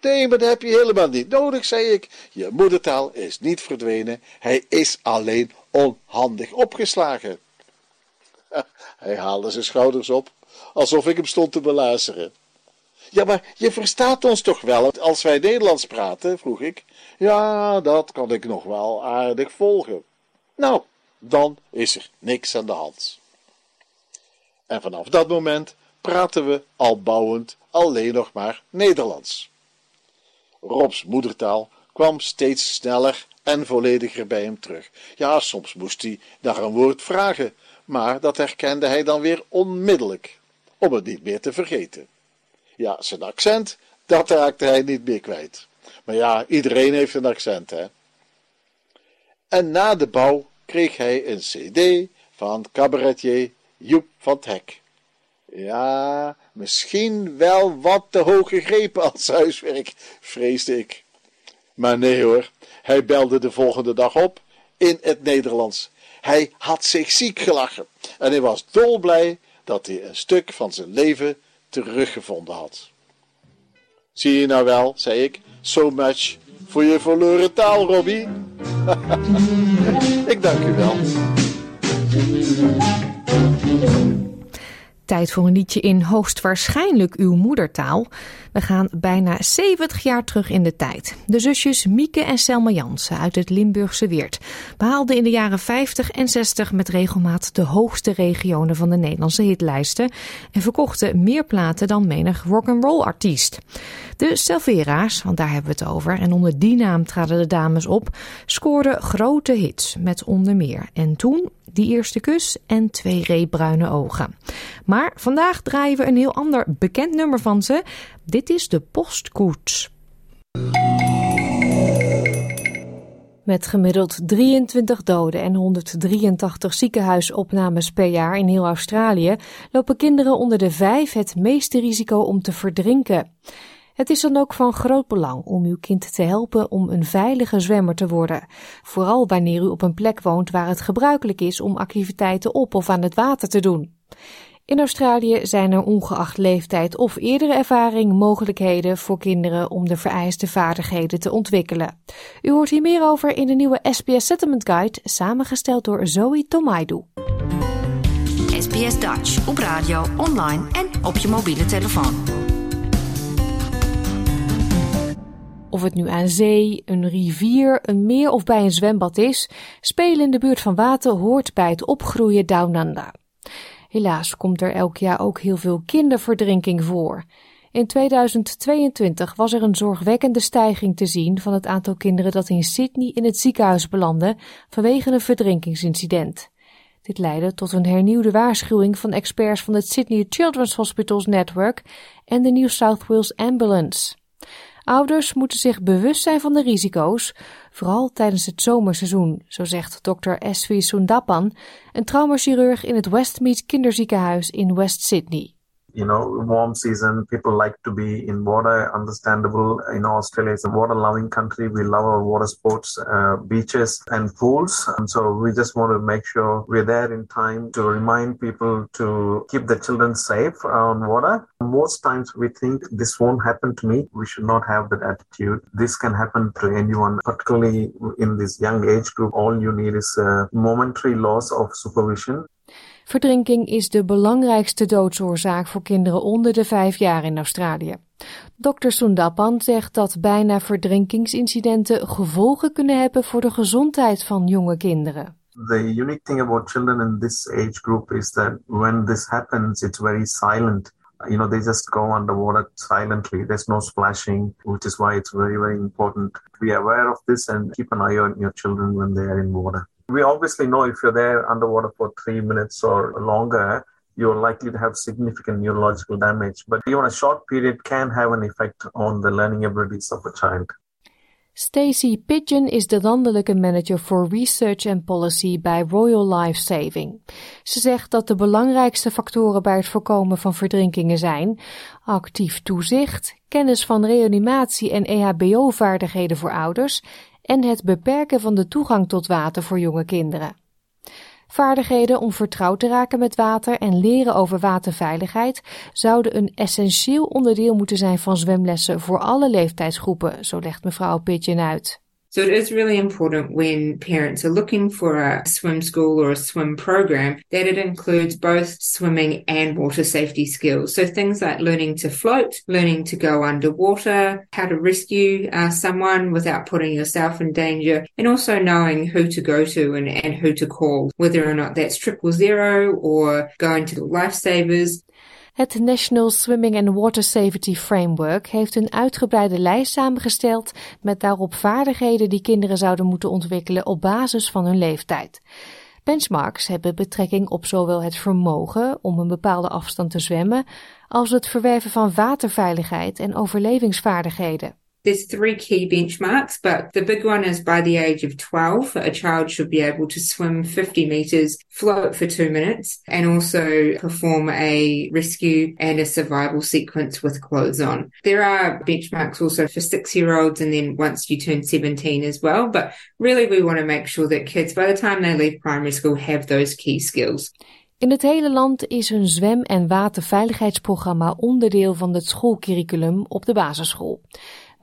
Nee, maar dat heb je helemaal niet nodig, zei ik. Je moedertaal is niet verdwenen, hij is alleen onhandig opgeslagen. [laughs] Hij haalde zijn schouders op, alsof ik hem stond te belazeren. Ja, maar je verstaat ons toch wel als wij Nederlands praten? vroeg ik. Ja, dat kan ik nog wel aardig volgen. Nou, dan is er niks aan de hand. En vanaf dat moment praten we al bouwend alleen nog maar Nederlands. Robs moedertaal kwam steeds sneller en vollediger bij hem terug. Ja, soms moest hij naar een woord vragen, maar dat herkende hij dan weer onmiddellijk, om het niet meer te vergeten. Ja, zijn accent, dat raakte hij niet meer kwijt. Maar ja, iedereen heeft een accent, hè. En na de bouw kreeg hij een cd van cabaretier Joep van het Hek. Ja, misschien wel wat te hoog gegrepen als huiswerk, vreesde ik. Maar nee hoor, hij belde de volgende dag op in het Nederlands. Hij had zich ziek gelachen en hij was dolblij dat hij een stuk van zijn leven teruggevonden had. Zie je nou wel, zei ik, so much voor je verloren taal, Robbie. [laughs] ik dank u wel. Tijd voor een liedje in hoogstwaarschijnlijk uw moedertaal. We gaan bijna 70 jaar terug in de tijd. De zusjes Mieke en Selma Jansen uit het Limburgse Weert behaalden in de jaren 50 en 60 met regelmaat de hoogste regionen van de Nederlandse hitlijsten en verkochten meer platen dan menig rock'n'roll artiest. De Selvera's, want daar hebben we het over, en onder die naam traden de dames op, scoorden grote hits met onder meer En toen die eerste kus en twee reebruine ogen. Maar vandaag draaien we een heel ander bekend nummer van ze. Dit is de postkoets. Met gemiddeld 23 doden en 183 ziekenhuisopnames per jaar in heel Australië lopen kinderen onder de vijf het meeste risico om te verdrinken. Het is dan ook van groot belang om uw kind te helpen om een veilige zwemmer te worden. Vooral wanneer u op een plek woont waar het gebruikelijk is om activiteiten op of aan het water te doen. In Australië zijn er ongeacht leeftijd of eerdere ervaring mogelijkheden voor kinderen om de vereiste vaardigheden te ontwikkelen. U hoort hier meer over in de nieuwe SBS Settlement Guide, samengesteld door Zoe Tomaidu. SBS Dutch op radio, online en op je mobiele telefoon. Of het nu aan zee, een rivier, een meer of bij een zwembad is, spelen in de buurt van water hoort bij het opgroeien Down Under. Helaas komt er elk jaar ook heel veel kinderverdrinking voor. In 2022 was er een zorgwekkende stijging te zien van het aantal kinderen dat in Sydney in het ziekenhuis belandde vanwege een verdrinkingsincident. Dit leidde tot een hernieuwde waarschuwing van experts van het Sydney Children's Hospitals Network en de New South Wales Ambulance. Ouders moeten zich bewust zijn van de risico's, vooral tijdens het zomerseizoen, zo zegt dokter Esvi Sundapan, een traumachirurg in het Westmead Kinderziekenhuis in West Sydney. You know, warm season, people like to be in water, understandable. You know, Australia is a water loving country. We love our water sports, uh, beaches and pools. And so we just want to make sure we're there in time to remind people to keep the children safe on water. Most times we think this won't happen to me. We should not have that attitude. This can happen to anyone, particularly in this young age group. All you need is a momentary loss of supervision. Verdrinking is de belangrijkste doodsoorzaak voor kinderen onder de vijf jaar in Australië. Dr. Sundapan zegt dat bijna verdrinkingsincidenten gevolgen kunnen hebben voor de gezondheid van jonge kinderen. The unique thing about children in this age group is that when this happens, it's very silent. You know, they just go underwater silently. There's no splashing, which is why it's very, very important to be aware of this and keep an eye on your children when they are in water. We obviously know if you're there underwater for three minutes or longer, you're likely to have significant neurological damage. But even a short period can have an effect on the learning abilities of a child. Stacey Pigeon is de landelijke manager voor Research and Policy bij Royal Life Saving. Ze zegt dat de belangrijkste factoren bij het voorkomen van verdrinkingen zijn actief toezicht, kennis van reanimatie en EHBO-vaardigheden voor ouders en het beperken van de toegang tot water voor jonge kinderen. Vaardigheden om vertrouwd te raken met water en leren over waterveiligheid zouden een essentieel onderdeel moeten zijn van zwemlessen voor alle leeftijdsgroepen, zo legt mevrouw Pitjen uit. So it is really important when parents are looking for a swim school or a swim program that it includes both swimming and water safety skills. So things like learning to float, learning to go underwater, how to rescue uh, someone without putting yourself in danger, and also knowing who to go to and, and who to call, whether or not that's triple zero or going to the lifesavers. Het National Swimming and Water Safety Framework heeft een uitgebreide lijst samengesteld met daarop vaardigheden die kinderen zouden moeten ontwikkelen op basis van hun leeftijd. Benchmarks hebben betrekking op zowel het vermogen om een bepaalde afstand te zwemmen als het verwerven van waterveiligheid en overlevingsvaardigheden. There's three key benchmarks, but the big one is by the age of 12, a child should be able to swim 50 meters, float for two minutes, and also perform a rescue and a survival sequence with clothes on. There are benchmarks also for six year olds and then once you turn 17 as well. But really, we want to make sure that kids, by the time they leave primary school, have those key skills. In het hele land is een zwem- en waterveiligheidsprogramma onderdeel van het schoolcurriculum op de basisschool.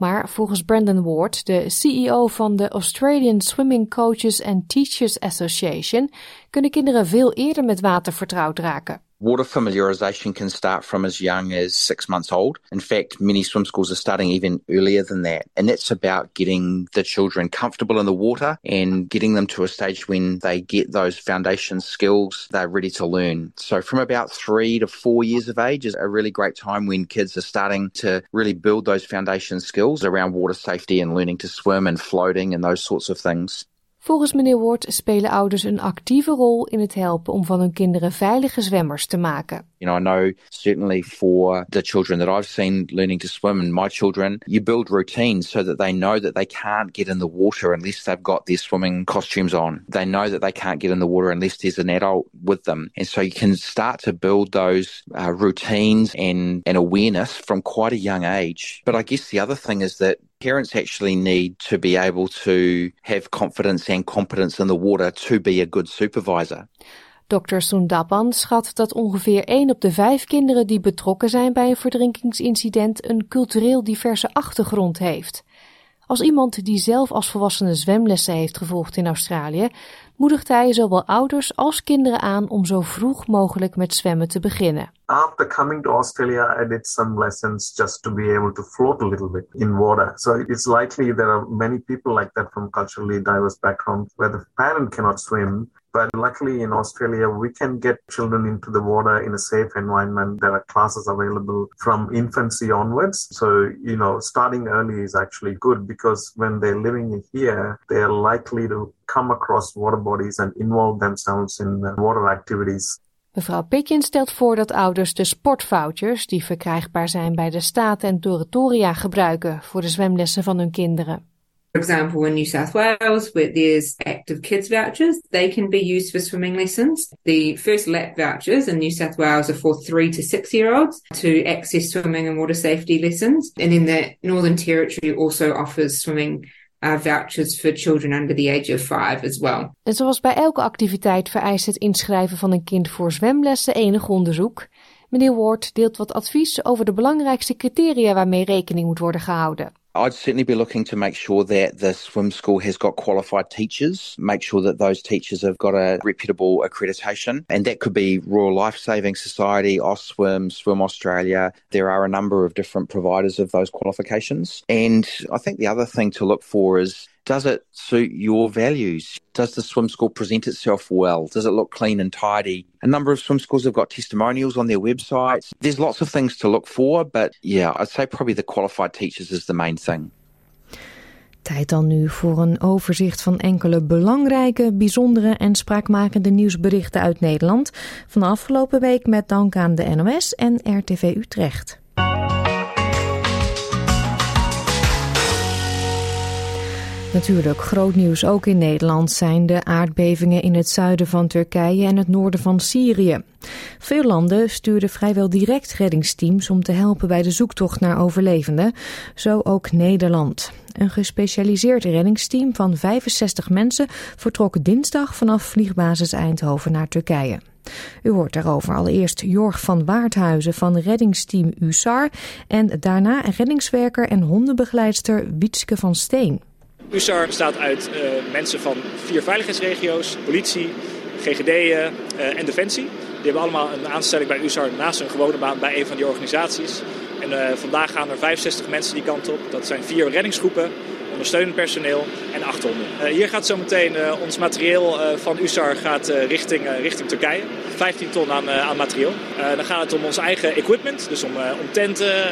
Maar volgens Brandon Ward, de CEO van de Australian Swimming Coaches and Teachers Association, kunnen kinderen veel eerder met water vertrouwd raken. Water familiarisation can start from as young as six months old. In fact, many swim schools are starting even earlier than that. And that's about getting the children comfortable in the water and getting them to a stage when they get those foundation skills, they're ready to learn. So from about three to four years of age is a really great time when kids are starting to really build those foundation skills around water safety and learning to swim and floating and those sorts of things. Volgens meneer Ward spelen ouders een actieve rol in het helpen om van hun kinderen veilige zwemmers te maken. You know, I know certainly for the children that I've seen learning to swim and my children, you build routines so that they know that they can't get in the water unless they've got their swimming costumes on. They know that they can't get in the water unless there's an adult with them. And so you can start to build those uh, routines and, and awareness from quite a young age. But I guess the other thing is that parents actually need to be able to have confidence and competence in the water to be a good supervisor. Dr. Sundapan schat dat ongeveer 1 op de 5 kinderen die betrokken zijn bij een verdrinkingsincident een cultureel diverse achtergrond heeft. Als iemand die zelf als volwassene zwemlessen heeft gevolgd in Australië, moedigt hij zowel ouders als kinderen aan om zo vroeg mogelijk met zwemmen te beginnen. After coming to Australia, I did some lessons just to be able to float a little bit in water. So it's likely there are many people like that from culturally diverse backgrounds where the parent cannot swim. But luckily in Australia, we can get children into the water in a safe environment. There are classes available from infancy onwards. So, you know, starting early is actually good because when they're living here, they're likely to come across water bodies and involve themselves in water activities. Mevrouw Pikin stelt voor dat ouders de sportvouchers, die verkrijgbaar zijn bij de staat en territoria, gebruiken voor de zwemlessen van hun kinderen. For example, in New South Wales, where there's active kids vouchers, they can be used for swimming lessons. The first lap vouchers in New South Wales are for three to six year olds to access swimming and water safety lessons. And in the Northern Territory also offers swimming uh, vouchers for children under the age of five as well. En zoals bij elke activiteit vereist het inschrijven van een kind voor zwemlessen enig onderzoek. Meneer Ward deelt wat advies over de belangrijkste criteria waarmee rekening moet worden gehouden. I'd certainly be looking to make sure that the swim school has got qualified teachers, make sure that those teachers have got a reputable accreditation. And that could be Royal Life Saving Society, OSWIM, Swim Australia. There are a number of different providers of those qualifications. And I think the other thing to look for is does it suit your values? Does the swim school present itself well? Does it look clean and tidy? A number of swim schools have got testimonials on their websites. There's lots of things to look for, but yeah, I'd say probably the qualified teachers is the main thing. Tijd dan nu voor een overzicht van enkele belangrijke, bijzondere en spraakmakende nieuwsberichten uit Nederland. Van afgelopen week met dank aan de NOS en RTV Utrecht. Natuurlijk groot nieuws ook in Nederland zijn de aardbevingen in het zuiden van Turkije en het noorden van Syrië. Veel landen stuurden vrijwel direct reddingsteams om te helpen bij de zoektocht naar overlevenden, zo ook Nederland. Een gespecialiseerd reddingsteam van 65 mensen vertrok dinsdag vanaf vliegbasis Eindhoven naar Turkije. U hoort daarover allereerst Jorg van Waardhuizen van reddingsteam USAR en daarna reddingswerker en hondenbegeleidster Wietske van Steen. USAR bestaat uit uh, mensen van vier veiligheidsregio's, politie, GGD'en uh, en Defensie. Die hebben allemaal een aanstelling bij USAR naast hun gewone baan bij een van die organisaties. En uh, vandaag gaan er 65 mensen die kant op. Dat zijn vier reddingsgroepen, ondersteunend personeel en acht honden. hier gaat zometeen ons materieel van USAR gaat, richting, richting Turkije. 15 ton aan, aan materieel. dan gaat het om ons eigen equipment, dus om, om tenten,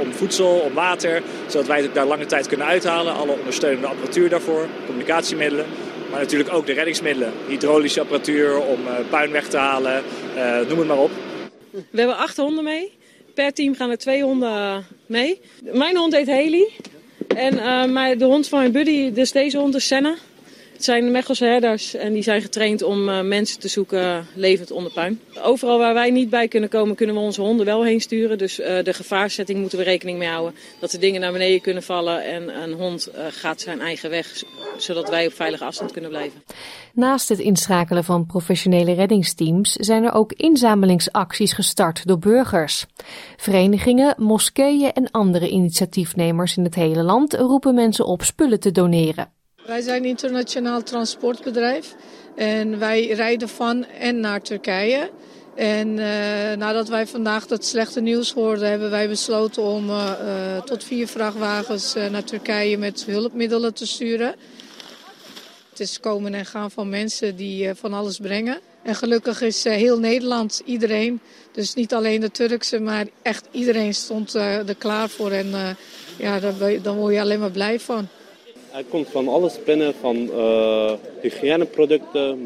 om voedsel, om water. Zodat wij het daar lange tijd kunnen uithalen. Alle ondersteunende apparatuur daarvoor, communicatiemiddelen. Maar natuurlijk ook de reddingsmiddelen. Hydraulische apparatuur om puin weg te halen, noem het maar op. We hebben acht honden mee. Per team gaan er twee honden mee. Mijn hond heet Haley. En uh, de hond van mijn buddy, dus deze hond is Senna. Het zijn Mechelse herders en die zijn getraind om uh, mensen te zoeken levend onder puin. Overal waar wij niet bij kunnen komen, kunnen we onze honden wel heen sturen. Dus uh, de gevaarzetting moeten we rekening mee houden. Dat de dingen naar beneden kunnen vallen en een hond gaat zijn eigen weg. Zodat wij op veilige afstand kunnen blijven. Naast het inschakelen van professionele reddingsteams zijn er ook inzamelingsacties gestart door burgers. Verenigingen, moskeeën en andere initiatiefnemers in het hele land roepen mensen op spullen te doneren. Wij zijn een internationaal transportbedrijf en wij rijden van en naar Turkije. En uh, nadat wij vandaag dat slechte nieuws hoorden, hebben wij besloten om uh, uh, tot vier vrachtwagens naar Turkije met hulpmiddelen te sturen. Het is komen en gaan van mensen die van alles brengen. En gelukkig is heel Nederland, iedereen, dus niet alleen de Turkse, maar echt iedereen stond er klaar voor. En ja, daar, daar word je alleen maar blij van. Hij komt van alles binnen, van uh, hygiëneproducten,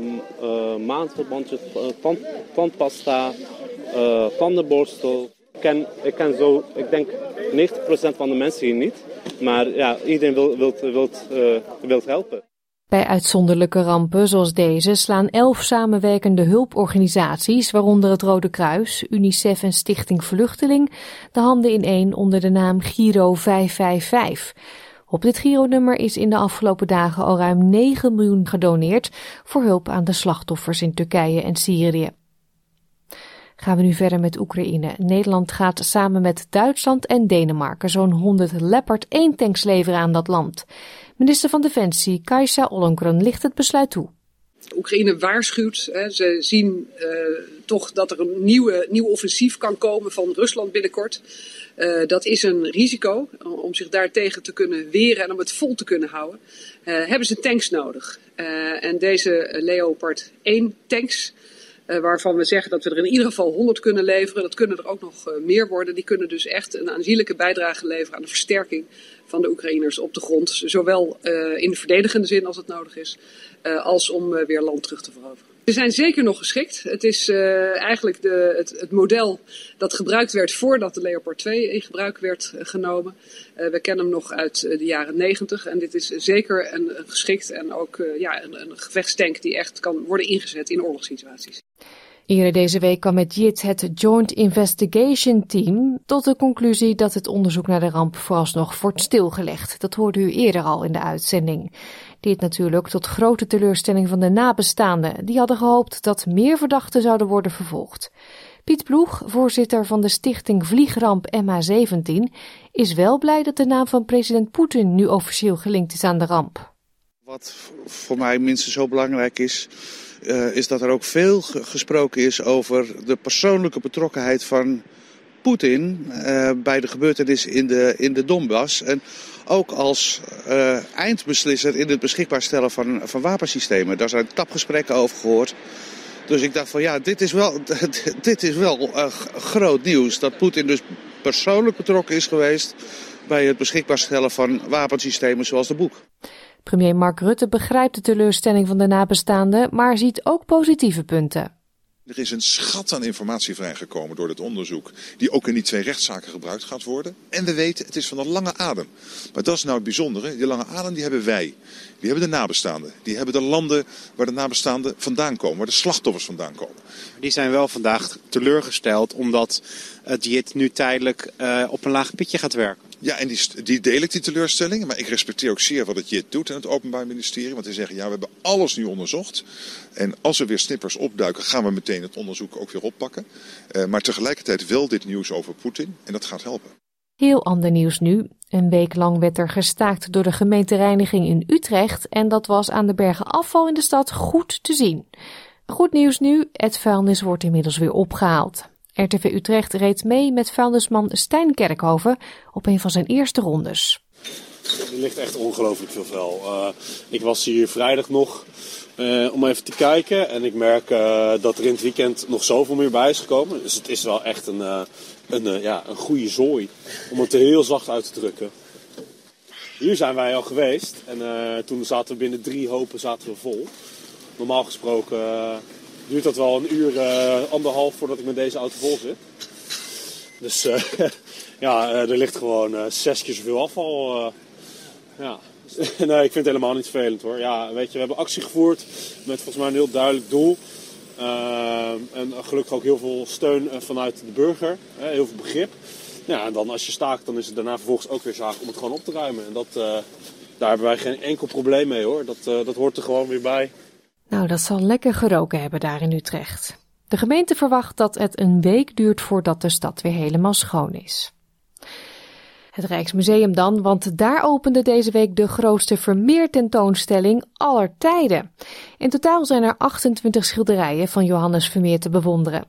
uh, maandverbandjes, tand, tandpasta, tandenborstel. Ik ken, ik zo, ik denk 90% van de mensen hier niet. Maar ja, iedereen wil, wilt, wilt, wilt helpen. Bij uitzonderlijke rampen zoals deze slaan elf samenwerkende hulporganisaties, waaronder het Rode Kruis, UNICEF en Stichting Vluchteling, de handen ineen onder de naam Giro 555. Op dit Giro-nummer is in de afgelopen dagen al ruim 9 miljoen gedoneerd voor hulp aan de slachtoffers in Turkije en Syrië. Gaan we nu verder met Oekraïne. Nederland gaat samen met Duitsland en Denemarken zo'n 100 Leopard 1 tanks leveren aan dat land. Minister van Defensie Kajsa Ollongren ligt het besluit toe. Oekraïne waarschuwt. Hè, ze zien uh, toch dat er een nieuwe, nieuw offensief kan komen van Rusland binnenkort. Uh, dat is een risico om zich daartegen te kunnen weren en om het vol te kunnen houden. Uh, hebben ze tanks nodig. en deze Leopard 1 tanks waarvan we zeggen dat we er in ieder geval 100 kunnen leveren. Dat kunnen er ook nog meer worden. Die kunnen dus echt een aanzienlijke bijdrage leveren aan de versterking van de Oekraïners op de grond. Zowel uh, in de verdedigende zin als het nodig is, als om weer land terug te veroveren. Ze zijn zeker nog geschikt. Het is eigenlijk de, het, het, model dat gebruikt werd voordat de Leopard 2 in gebruik werd genomen. We kennen hem nog uit de jaren 90 en dit is zeker een, een geschikt en ook ja, een, een gevechtstank die echt kan worden ingezet in oorlogssituaties. Eerder deze week kwam het JIT, het Joint Investigation Team, tot de conclusie dat het onderzoek naar de ramp vooralsnog wordt stilgelegd. Dat hoorde u eerder al in de uitzending. Dit natuurlijk tot grote teleurstelling van de nabestaanden. Die hadden gehoopt dat meer verdachten zouden worden vervolgd. Piet Ploeg, voorzitter van de stichting Vliegramp MH17, is wel blij dat de naam van president Poetin nu officieel gelinkt is aan de ramp. Wat voor mij minstens zo belangrijk is, is dat er ook veel gesproken is over de persoonlijke betrokkenheid van Poetin uh, bij de gebeurtenis in de, in de Donbass. En ook als uh, eindbeslisser in het beschikbaar stellen van, van wapensystemen. Daar zijn tapgesprekken over gehoord. Dus ik dacht van ja, dit is wel, [laughs] dit is wel groot nieuws. Dat Poetin dus persoonlijk betrokken is geweest bij het beschikbaar stellen van wapensystemen zoals de boek. Premier Mark Rutte begrijpt de teleurstelling van de nabestaanden, maar ziet ook positieve punten. Er is een schat aan informatie vrijgekomen door dit onderzoek, die ook in die twee rechtszaken gebruikt gaat worden. En we weten, het is van een lange adem. Maar dat is nou het bijzondere, die lange adem die hebben wij. Die hebben de nabestaanden. Die hebben de landen waar de nabestaanden vandaan komen, waar de slachtoffers vandaan komen. Die zijn wel vandaag teleurgesteld omdat het JIT nu tijdelijk uh, op een laag pitje gaat werken. Ja, en die, die deel ik, die teleurstelling. Maar ik respecteer ook zeer wat het JIT doet in het Openbaar Ministerie. Want die zeggen, ja, we hebben alles nu onderzocht. En als er weer snippers opduiken, gaan we meteen het onderzoek ook weer oppakken. Uh, maar tegelijkertijd wel dit nieuws over Poetin. En dat gaat helpen. Heel ander nieuws nu. Een week lang werd er gestaakt door de gemeentereiniging in Utrecht. En dat was aan de bergen afval in de stad goed te zien. Goed nieuws nu, het vuilnis wordt inmiddels weer opgehaald. RTV Utrecht reed mee met vuilnisman Stijn Kerkhoven op een van zijn eerste rondes. Er ligt echt ongelooflijk veel vuil. Uh, ik was hier vrijdag nog uh, om even te kijken. En ik merk uh, dat er in het weekend nog zoveel meer bij is gekomen. Dus het is wel echt een, een, ja, een goede zooi. Om het er heel zacht uit te drukken. Hier zijn wij al geweest. En toen zaten we binnen drie hopen zaten we vol. Normaal gesproken duurt dat wel een uur, anderhalf voordat ik met deze auto vol zit. Dus [laughs] ja, er ligt gewoon zes keer zoveel afval. ja. [laughs] nee, ik vind het helemaal niet vervelend hoor. Ja, weet je, we hebben actie gevoerd met volgens mij een heel duidelijk doel. En gelukkig ook heel veel steun vanuit de burger. heel veel begrip. Ja, en dan als je staakt, dan is het daarna vervolgens ook weer zaak om het gewoon op te ruimen. En dat, daar hebben wij geen enkel probleem mee hoor. Dat, dat hoort er gewoon weer bij. Nou, dat zal lekker geroken hebben daar in Utrecht. De gemeente verwacht dat het een week duurt voordat de stad weer helemaal schoon is. Het Rijksmuseum dan, want daar opende deze week de grootste Vermeer-tentoonstelling aller tijden. In totaal zijn er 28 schilderijen van Johannes Vermeer te bewonderen.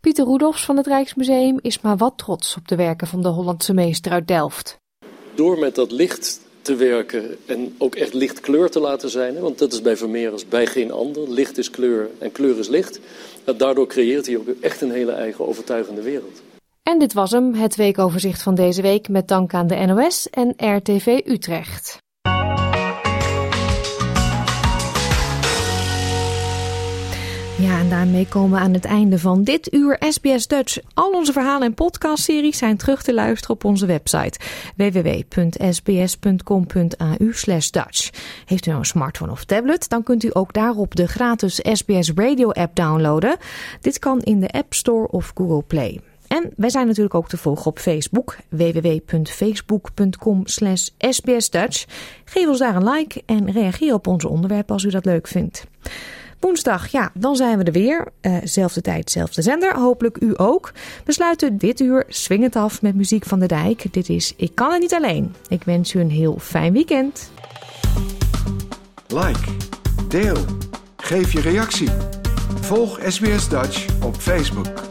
Pieter Roedolfs van het Rijksmuseum is maar wat trots op de werken van de Hollandse meester uit Delft. Door met dat licht te werken en ook echt licht kleur te laten zijn. Want dat is bij Vermeer als bij geen ander. Licht is kleur en kleur is licht. Daardoor creëert hij ook echt een hele eigen overtuigende wereld. En dit was hem, het weekoverzicht van deze week met dank aan de NOS en RTV Utrecht. Ja, en daarmee komen we aan het einde van dit uur SBS Dutch. Al onze verhalen en podcastseries zijn terug te luisteren op onze website www.sbs.com.au Dutch. Heeft u nou een smartphone of tablet, dan kunt u ook daarop de gratis SBS Radio app downloaden. Dit kan in de App Store of Google Play. En wij zijn natuurlijk ook te volgen op Facebook. www.facebook.com slash sbsdutch. Geef ons daar een like en reageer op onze onderwerpen als u dat leuk vindt. Woensdag, ja, dan zijn we er weer. Uh, zelfde tijd, zelfde zender. Hopelijk u ook. We sluiten dit uur swingend af met muziek van de dijk. Dit is Ik kan het niet alleen. Ik wens u een heel fijn weekend. Like, deel, geef je reactie. Volg SBS Dutch op Facebook.